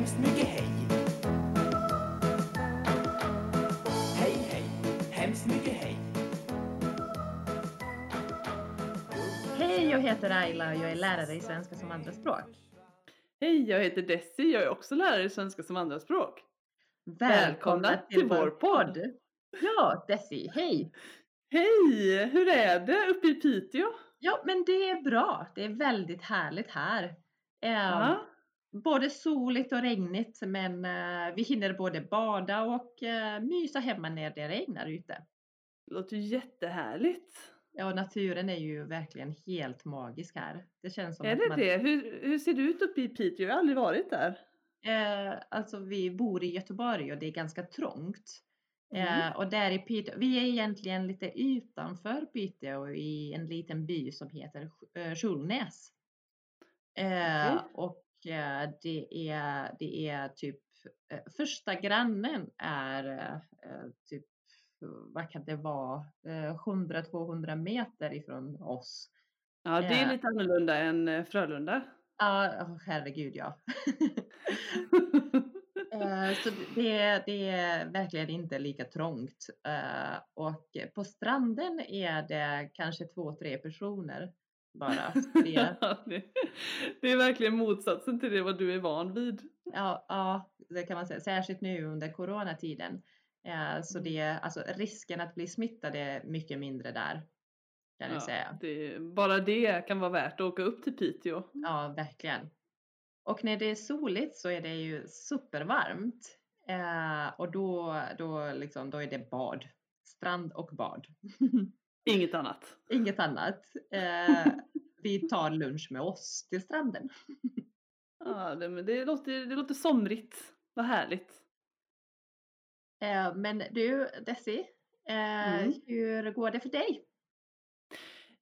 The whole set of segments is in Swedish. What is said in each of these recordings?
hemskt mycket hej. Hej, hej, hemskt mycket hej. Hej, jag heter Ayla och jag är lärare i svenska som andraspråk. Hej, jag heter Desi. Jag är också lärare i svenska som andraspråk. Välkomna till vår podd. Ja, Desi, hej! Hej! Hur är det uppe i Piteå? Ja, men det är bra. Det är väldigt härligt här. Eh, Ja. Både soligt och regnigt, men eh, vi hinner både bada och eh, mysa hemma när det regnar ute. Det låter jättehärligt. Ja, naturen är ju verkligen helt magisk här. Det känns som Är det man, det? Hur, hur ser det ut uppe i Piteå? Jag har aldrig varit där. Eh, alltså vi bor i Göteborg och det är ganska trångt. Mm. Eh, och där i Piteå, vi är egentligen lite utanför Piteå i en liten by som heter eh, Skjulnäs. Eh, Okej. och det, är, det är typ, eh, första grannen är eh, typ, vad kan det vara, eh, 100-200 meter ifrån oss. Ja, det är lite annorlunda än eh, Frölunda. Ja, åh, herregud ja. Eh, Så det, det är verkligen inte lika trångt. Eh, Och på stranden är det kanske två, tre personer bara. Det, är verkligen motsatsen till det vad du är van vid. ja, ja, det kan man säga. Särskilt nu under coronatiden. Eh, Så det, alltså risken att bli smittad är mycket mindre där. Kan Ja, säga. det, bara det kan vara värt att åka upp till Piteå. Ja, verkligen. Och när det är soligt så är det ju supervarmt. Eh, och då, då, liksom, då är det bad. Strand och bad. Inget annat. Inget annat. Eh, vi tar lunch med oss till stranden. Ja, det, men det, låter, det låter somrigt. Vad härligt. Eh, men du, Desi, eh, Mm. hur går det för dig?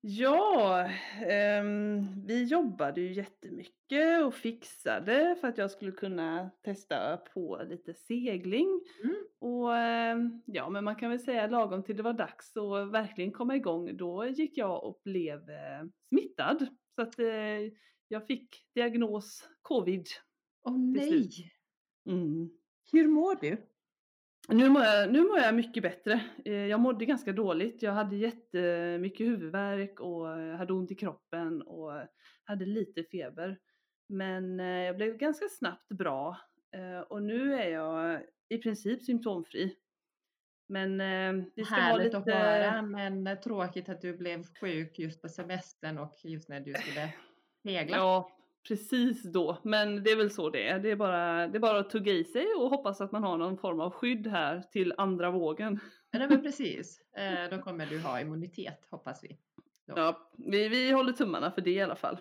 Ja, ehm, vi jobbade ju jättemycket och fixade för att jag skulle kunna testa på lite segling. Mm. Och ehm, ja, men man kan väl säga lagom till det var dags att verkligen komma igång, då gick jag och blev eh, smittad. Så att eh, jag fick diagnos covid. Åh Till nej! Mm. Hur mår du? Nu mår, jag, nu mår jag mycket bättre. Eh, Jag mådde ganska dåligt. Jag hade jättemycket huvudvärk och eh, hade ont i kroppen och hade lite feber. Men eh, jag blev ganska snabbt bra och nu är jag i princip symptomfri. Men vi ska ha Härligt lite... att höra, men tråkigt att du blev sjuk just på semestern och just när du skulle segla. Ja, precis då. Men det är väl så det är. Det är, bara, det är bara att tugga i sig och hoppas att man har någon form av skydd här till andra vågen. Ja, men precis. Eh, Då kommer du ha immunitet, hoppas vi. Ja, vi, vi håller tummarna för det i alla fall.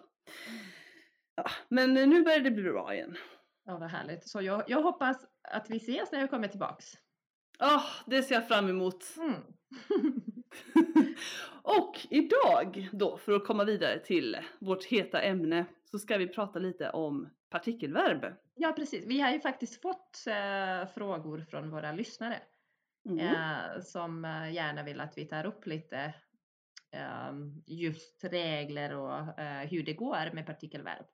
Ja, men nu börjar det bli bra igen. Ja, vad härligt. Så jag, jag hoppas att vi ses när jag kommer tillbaks. Ah, det ser jag fram emot. Mm. och idag då, för att komma vidare till vårt heta ämne, så ska vi prata lite om partikelverb. ja, precis. Vi har ju faktiskt fått eh, frågor från våra lyssnare Mm. eh, som eh, gärna vill att vi tar upp lite eh, just regler och eh, hur det går med partikelverb.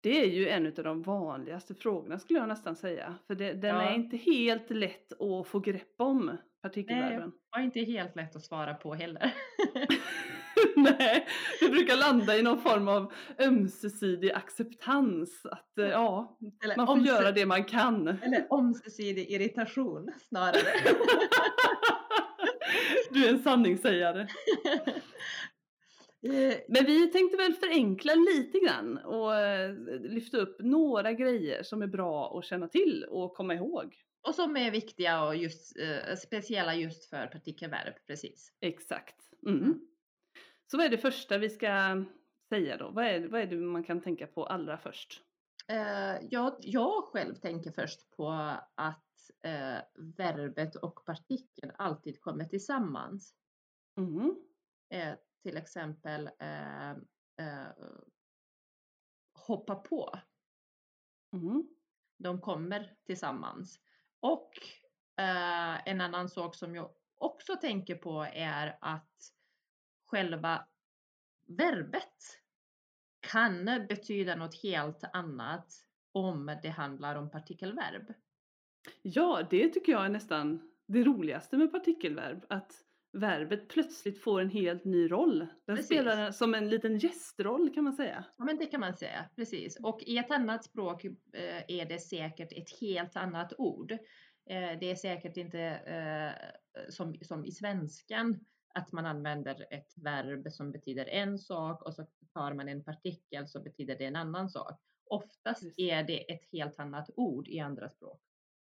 Det är ju en av de vanligaste frågorna skulle jag nästan säga. För det, den Ja. är inte helt lätt att få grepp om, Nej, partikelverben. var inte helt lätt att svara på heller. Nej, det brukar landa i någon form av ömsesidig acceptans. Att eh, ja, Eller, man får omse- göra det man kan. eller ömsesidig irritation snarare. Du är en sanningssägare. Eh, Men vi tänkte väl förenkla lite grann och eh, lyfta upp några grejer som är bra att känna till och komma ihåg. Och som är viktiga och just, eh, speciella just för partikelverb, precis. Exakt. Mm. Så vad är det första vi ska säga då? Vad är, vad är det man kan tänka på allra först? Eh, jag, jag själv tänker först på att eh, verbet och partikeln alltid kommer tillsammans. Mm. Eh, till exempel eh, eh, hoppa på. Mm. De kommer tillsammans. Och eh, en annan sak som jag också tänker på är att själva verbet kan betyda något helt annat om det handlar om partikelverb. Ja, det tycker jag är nästan det roligaste med partikelverb. Att verbet plötsligt får en helt ny roll. Den Precis. spelar som en liten gästroll kan man säga. Ja, men det kan man säga, precis. Och i ett annat språk eh, är det säkert ett helt annat ord. Eh, det är säkert inte eh, som, som i svenskan, att man använder ett verb som betyder en sak och så tar man en partikel så betyder det en annan sak. Oftast Precis. är det ett helt annat ord i andra språk.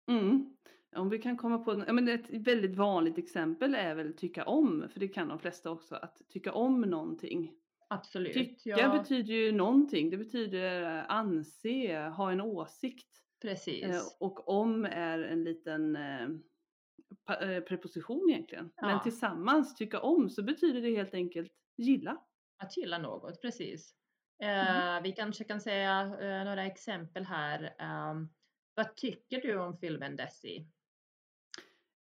Mm. Om vi kan komma på, ja, men ett väldigt vanligt exempel är väl tycka om, för det kan de flesta också, att tycka om någonting. Absolut. Tycka ja, betyder ju någonting, det betyder anse, ha en åsikt. precis. Eh, och om är en liten eh, preposition egentligen. Men Ja. tillsammans tycka om så betyder det helt enkelt gilla. Att gilla något, precis. Mm. Eh, vi kanske kan säga eh, några exempel här. Ehm, vad tycker du om filmen Desi?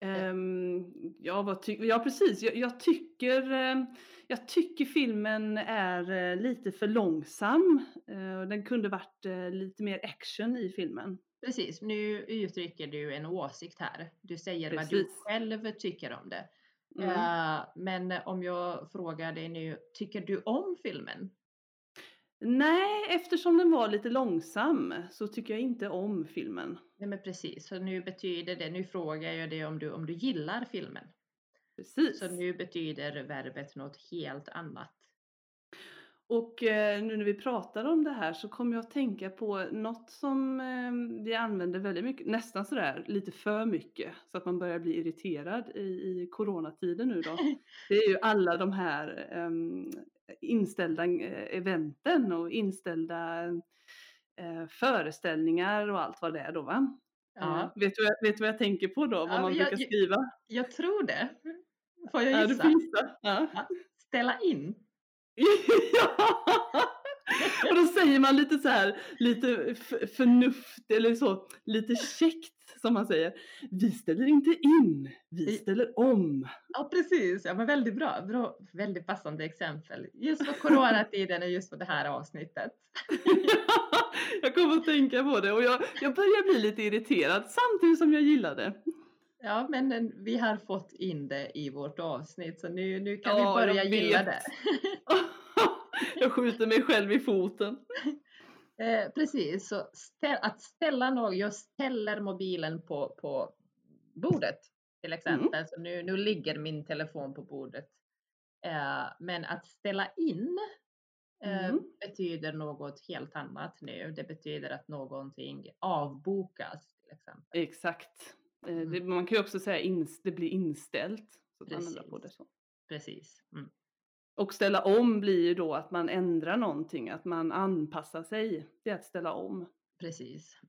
Ehm, ja, vad ty- ja, precis. Jag, jag, tycker, eh, jag tycker filmen är eh, lite för långsam. Eh, den kunde varit eh, lite mer action i filmen. Precis, nu uttrycker du en åsikt här. Du säger vad du Precis. själv tycker om det. Mm. Eh, men om jag frågar dig nu, tycker du om filmen? Nej, eftersom den var lite långsam så tycker jag inte om filmen. Nej men precis, så nu betyder det, nu frågar jag dig om du, om du gillar filmen. Precis. Så nu betyder verbet något helt annat. Och eh, nu när vi pratar om det här så kommer jag att tänka på något som eh, vi använder väldigt mycket, nästan sådär lite för mycket så att man börjar bli irriterad i, i coronatiden nu då. Det är ju alla de här ehm, inställda eh, eventen och inställda eh, föreställningar och allt vad det är då va? Ja. Eh, vet, du, jag- vet du vad jag tänker på då? Vad Ja, man jag- brukar jag- skriva? Jag tror det. Får jag Ja, du gissa? får gissa. Ja. Ställa in. Ja! Och då säger man lite så här, lite förnuft eller så, lite käckt som man säger. Vi ställer inte in, vi ställer om. Ja precis, ja, men väldigt bra. bra. Väldigt passande exempel. Just för coronatiden och just för det här avsnittet. jag kommer att tänka på det och jag, jag börjar bli lite irriterad samtidigt som jag gillar det. Ja men eh, vi har fått in det i vårt avsnitt så nu, nu kan Ja, vi börja gilla det. jag skjuter mig själv i foten. Eh, precis, så ställ, att ställa något, jag ställer mobilen på, på bordet till exempel. Så nu, nu ligger min telefon på bordet. Eh, men att ställa in eh, Mm. betyder något helt annat nu. Det betyder att någonting avbokas till exempel. Exakt. Eh, Mm. Det, man kan ju också säga ins, det blir inställt. Så att man ändrar på det Precis. så. Precis. Mm. Och ställa om blir ju då att man ändrar någonting, att man anpassar sig. Det är att ställa om. Precis.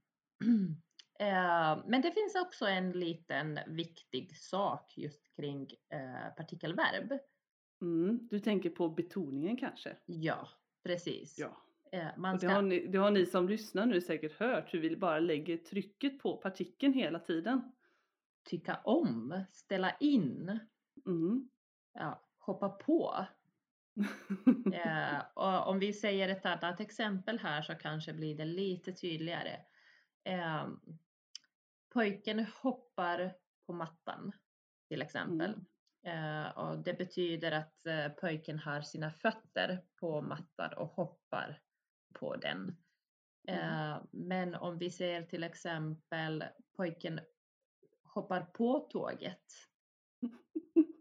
Eh, Men det finns också en liten viktig sak just kring eh, partikelverb. Mm. Du tänker på betoningen kanske? Ja, precis. Ja. Eh, Man Och det, ska, har ni, det har ni som lyssnar nu säkert hört, hur vi bara lägger trycket på partikeln hela tiden. Tycka om, ställa in, Mm. ja, hoppa på. Eh, och om vi säger ett annat exempel här så kanske blir det lite tydligare. Eh, pojken hoppar på mattan till exempel. Eh, och det betyder att eh, pojken har sina fötter på mattan och hoppar på den. Eh, men om vi ser till exempel pojken hoppar på tåget.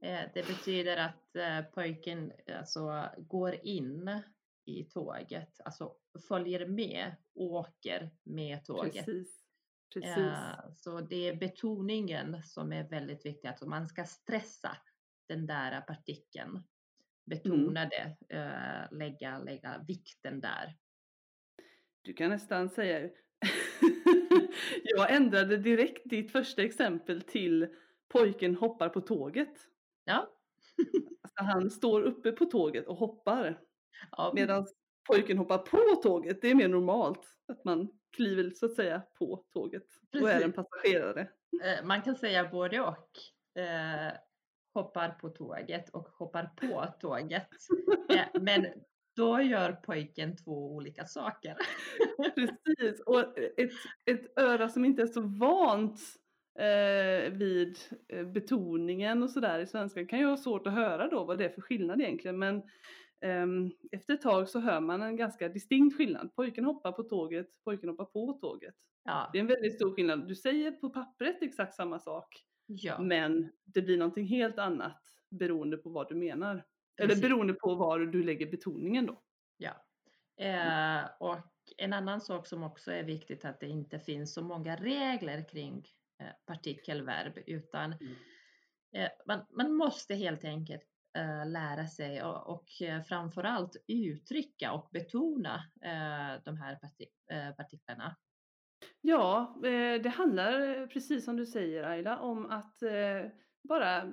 Eh, det betyder att eh, pojken alltså, går in i tåget, alltså följer med, åker med tåget. Precis. Precis. Eh, så det är betoningen som är väldigt viktig, att man ska stressa den där partikeln. Betona det, eh, lägga, lägga vikten där. Du kan nästan säga... jag ändrade direkt ditt första exempel till pojken hoppar på tåget. Ja, Alltså han står uppe på tåget och hoppar. ja Medan pojken hoppar på tåget, det är mer normalt. Att man kliver så att säga på tåget och är en Precis. passagerare. Eh, man kan säga både och. Eh, hoppar på tåget och hoppar på tåget. Eh, men då gör pojken två olika saker. Precis, och ett, ett öra som inte är så vant eh, vid eh, betoningen och sådär i svenska kan ju ha svårt att höra då vad det är för skillnad egentligen. Men ehm, efter ett tag så hör man en ganska distinkt skillnad. Pojken hoppar på tåget, pojken hoppar på tåget. Ja, Det är en väldigt stor skillnad. Du säger på pappret exakt samma sak, ja. men det blir någonting helt annat beroende på vad du menar. Eller beroende på var du lägger betoningen då. Ja. Eh, och en annan sak som också är viktigt att det inte finns så många regler kring eh, partikelverb utan Mm. eh, man, man måste helt enkelt eh, lära sig och, och eh, framförallt uttrycka och betona eh, de här parti, partiklarna. Ja, det handlar precis som du säger Ayla om att bara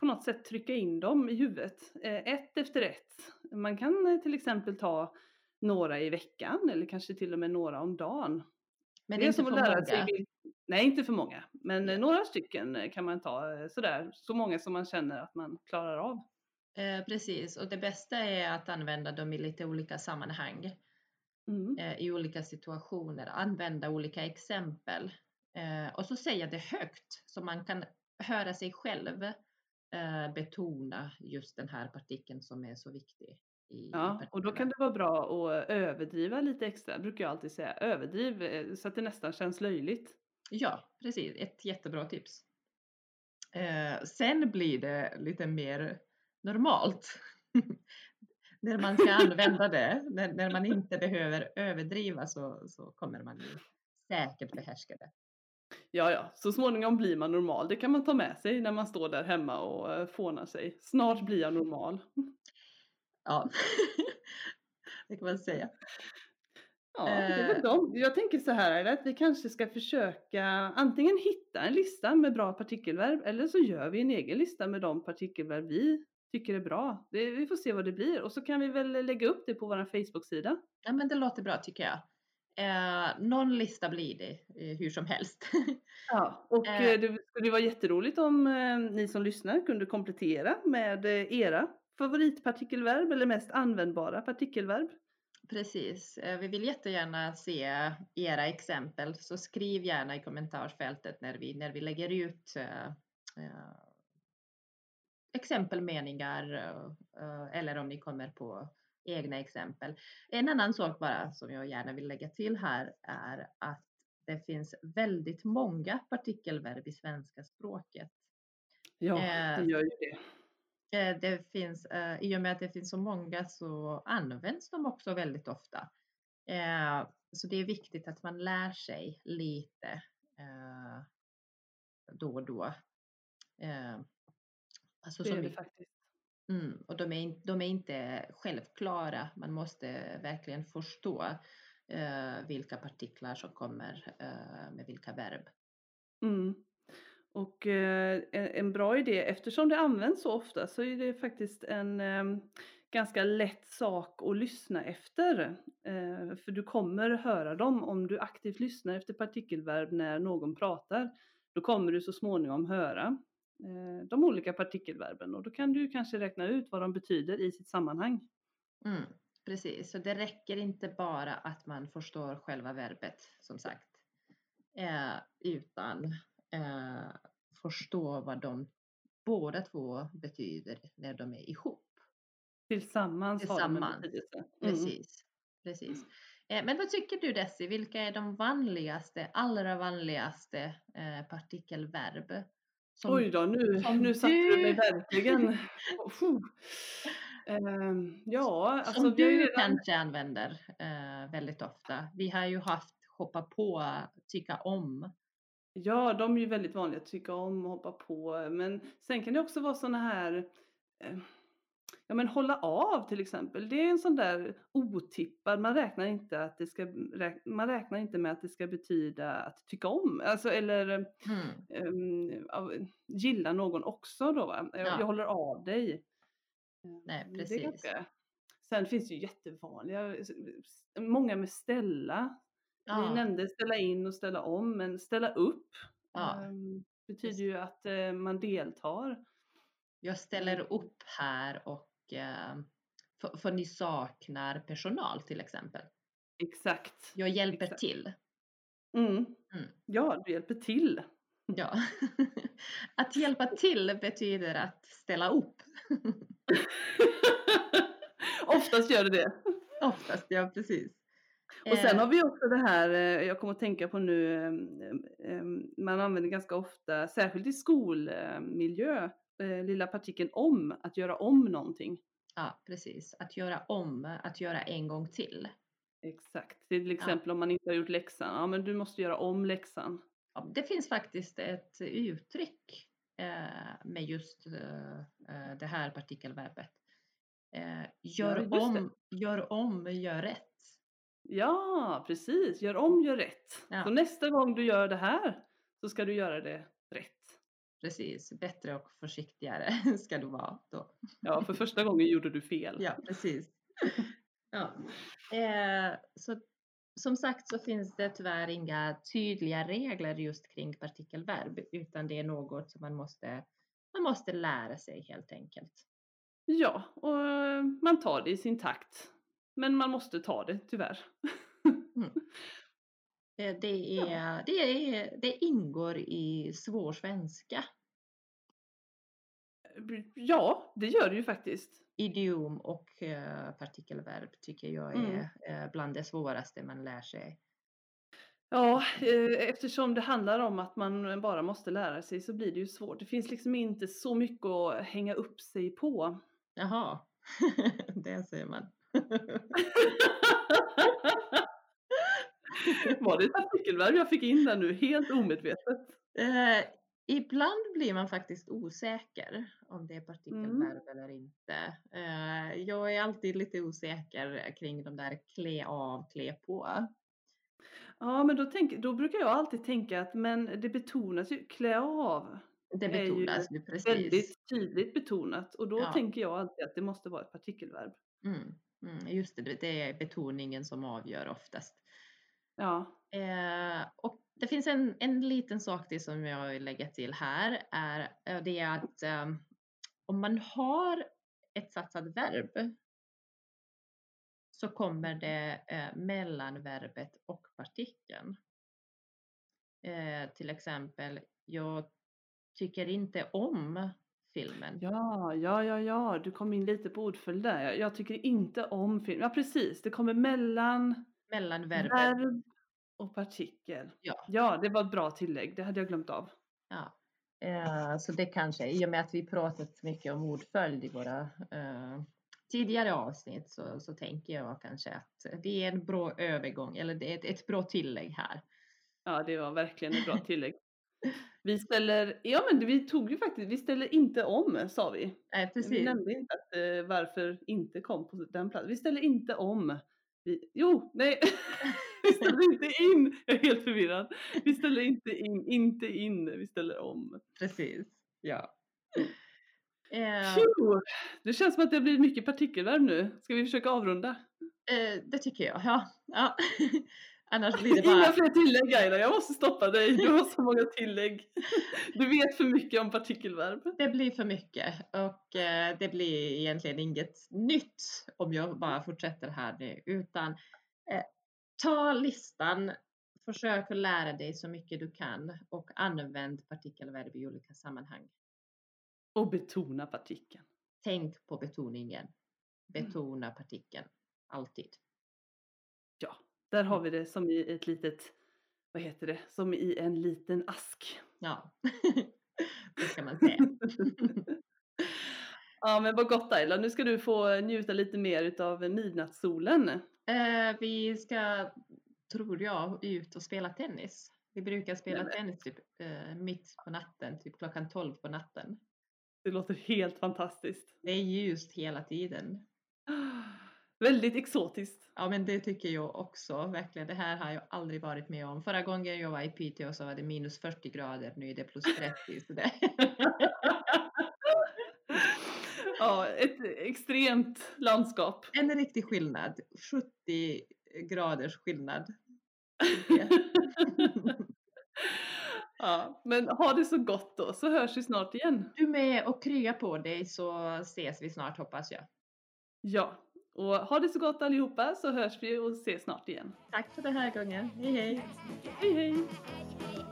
på något sätt trycka in dem i huvudet. Eh, ett efter ett. Man kan eh, till exempel ta några i veckan eller kanske till och med några om dagen. Men det är inte som för att lära många. sig. Nej, inte för många. Men eh, några stycken kan man ta sådär. Så många som man känner att man klarar av. Eh, precis, och det bästa är att använda dem i lite olika sammanhang. Mm. eh, i olika situationer, använda olika exempel eh, och så säga det högt så man kan höra sig själv betona just den här partikeln som är så viktig. Ja, och då kan det vara bra att överdriva lite extra, brukar jag alltid säga. Överdriv eh, så att det nästan känns löjligt. Ja, precis. Ett jättebra tips. Eh, sen blir det lite mer normalt. när man ska använda det, när, när man inte behöver överdriva så, så kommer man ju säkert behärska det. Ja, ja, så småningom blir man normal. Det kan man ta med sig när man står där hemma och eh, fånar sig. Snart blir jag normal. Ja, det kan man säga. Ja, det är väl Eh. de. Jag tänker så här att vi kanske ska försöka antingen hitta en lista med bra partikelverb eller så gör vi en egen lista med de partikelverb vi tycker är bra. Det, vi får se vad det blir och så kan vi väl lägga upp det på vår Facebook-sida. Ja, men det låter bra tycker jag. Eh, någon lista blir det eh, hur som helst. Ja, och Eh. eh, det skulle vara jätteroligt om eh, ni som lyssnar kunde komplettera med eh, era favoritpartikelverb eller mest användbara partikelverb. Precis. Eh, vi vill jättegärna se era exempel, så skriv gärna i kommentarsfältet när vi, när vi lägger ut exempelmeningar eller om ni kommer på egna exempel. En annan sak bara som jag gärna vill lägga till här är att det finns väldigt många partikelverb i svenska språket. Ja, Eh, det gör ju det. Eh, Det finns, eh, I och med att det finns så många så används de också väldigt ofta. Eh, Så det är viktigt att man lär sig lite eh, då och då. Eh, Alltså Det är det faktiskt. Mm, och de är, de är inte självklara. Man måste verkligen förstå eh, vilka partiklar som kommer eh, med vilka verb. Mm. Och eh, en, bra idé, eftersom det används så ofta så är det faktiskt en eh, ganska lätt sak att lyssna efter. Eh, för du kommer höra dem om du aktivt lyssnar efter partikelverb när någon pratar. Då kommer du så småningom höra de olika partikelverben och då kan du kanske räkna ut vad de betyder i sitt sammanhang. Mm, precis, så det räcker inte bara att man förstår själva verbet som sagt. Eh, utan eh, förstå vad de båda två betyder när de är ihop. Tillsammans, har de Tillsammans, betydelse. Mm. Precis. precis. Eh, men vad tycker du Desi, vilka är de vanligaste, allra vanligaste eh, partikelverb? Som, Oj då, nu, nu satte du mig verkligen. Ehm, ja, alltså som du redan... kanske använder eh, väldigt ofta. Vi har ju haft hoppa på, tycka om. Ja, de är ju väldigt vanliga tycka om och hoppa på. Men sen kan det också vara såna här, eh, ja men hålla av till exempel. Det är en sån där otippad, man räknar inte, att det ska, man räknar inte med att det ska betyda att tycka om. Alltså eller Mm. um, gilla någon också då va. Jag, Ja. jag håller av dig. Eh, Nej, precis. ganska- Sen finns det ju jättevanliga, många med ställa. Ja, nämnde ställa in och ställa om, men ställa upp Ja, ehm, betyder ju att eh, man deltar. jag ställer upp här och eh, för, för ni saknar personal till exempel. Exakt. Jag hjälper Exakt. till. Mm. Mm. Ja, du hjälper till. Ja. att hjälpa till betyder att ställa upp. Oftast gör det det. Oftast, ja precis. Och sen Eh, har vi också det här, eh, jag kommer att tänka på nu, eh, man använder ganska ofta, särskilt i skolmiljö, lilla partikeln om, att göra om någonting. Ja, precis. Att göra om, att göra en gång till. Exakt. Till exempel om man inte har gjort läxan, ja men du måste göra om läxan. Ja, det finns faktiskt ett uttryck eh, med just eh, eh, det här partikelverbet. Eh, gör, Ja, om, gör om, gör rätt. Ja, precis. Gör om, gör rätt. Ja. Så nästa gång du gör det här så ska du göra det rätt. Precis, bättre och försiktigare ska du vara då. Ja, för första gången gjorde du fel. Ja, precis. Ja. Eh, så, som sagt så finns det tyvärr inga tydliga regler just kring partikelverb utan det är något som man måste, man måste lära sig helt enkelt. Ja, och man tar det i sin takt. Men man måste ta det, tyvärr. Eh, Det, är, det, är, det ingår i svår svenska, Ja, det gör det ju faktiskt. idiom och eh, partikelverb tycker jag är eh, bland det svåraste man lär sig. Ja, eh, eftersom det handlar om att man bara måste lära sig så blir det ju svårt. Det finns liksom inte så mycket att hänga upp sig på. Jaha, det ser man. Var det ett partikelverb jag fick in där nu, helt omedvetet? Eh, ibland blir man faktiskt osäker om det är partikelverb eller inte. Eh, jag är alltid lite osäker kring de där klä av, klä på. Ja, men då, tänk, då brukar jag alltid tänka att men det betonas ju, klä av Det är ju betonas ju precis. väldigt tydligt betonat och då Ja. tänker jag alltid att det måste vara ett partikelverb. Mm, mm, just det, det är betoningen som avgör oftast. Ja, Eh, och det finns en, en liten sak till som jag vill lägga till här. Är, eh, det är att eh, om man har ett satsat verb så kommer det eh, mellan verbet och partikeln. Eh, till exempel, jag tycker inte om filmen. ja, ja, ja, ja, du kom in lite på ordföljd där. Jag, tycker inte om film. Ja, precis, det kommer mellan Mellan verbet. verb och partikel. Ja. ja, det var ett bra tillägg, det hade jag glömt av. Ja. Eh, så det kanske, i och med att vi pratat mycket om ordföljd i våra eh, tidigare avsnitt så, så tänker jag kanske att det är en bra övergång eller det är ett, ett bra tillägg här. Ja, det var verkligen ett bra tillägg. Vi ställer, ja men vi tog ju faktiskt, vi ställer inte om sa vi. Vi precis. nämnde inte att, eh, varför inte kom på den platsen. Vi ställer inte om. Vi, jo, nej. vi ställer inte in. Jag är helt förvirrad. Vi ställer inte in, inte in. Vi ställer om. Precis. Ja. Eh! Det känns som att det blir mycket partikelverb nu. Ska vi försöka avrunda? eh, det tycker jag. Ja. ja. Annars blir det Inga bara fler tillägg Aila, jag måste stoppa dig. Du har så många tillägg. Du vet för mycket om partikelverb. det blir för mycket och eh, det blir egentligen inget nytt om jag bara fortsätter här nu utan eh, ta listan, försök att lära dig så mycket du kan och använd partikelverb i olika sammanhang. Och betona partikeln. Tänk på betoningen. Betona partikeln. Alltid. Ja, där har vi det som i ett litet, vad heter det, som i en liten ask. Ja, det ska man säga. Ja men vad gott Ayla, nu ska du få njuta lite mer utav midnattssolen. Eh, vi ska, tror jag, ut och spela tennis. Vi brukar spela Nämen. tennis typ eh, mitt på natten, typ klockan 12 på natten. Det låter helt fantastiskt. Det är ljust hela tiden. Väldigt exotiskt. Ja, men det tycker jag också verkligen. Det här har jag aldrig varit med om. Förra gången jag var i Piteå så var det minus 40 grader. Nu är det plus 30. Så det... Ja, ett extremt landskap. en riktig skillnad. 70 graders skillnad. Ja, men ha det så gott då, så hörs vi snart igen. Du med och krya på dig så ses vi snart hoppas jag. Ja, Och ha det så gott allihopa så hörs vi och ses snart igen. Tack för den här gången. Hej hej! Hej hej! Hej, hej.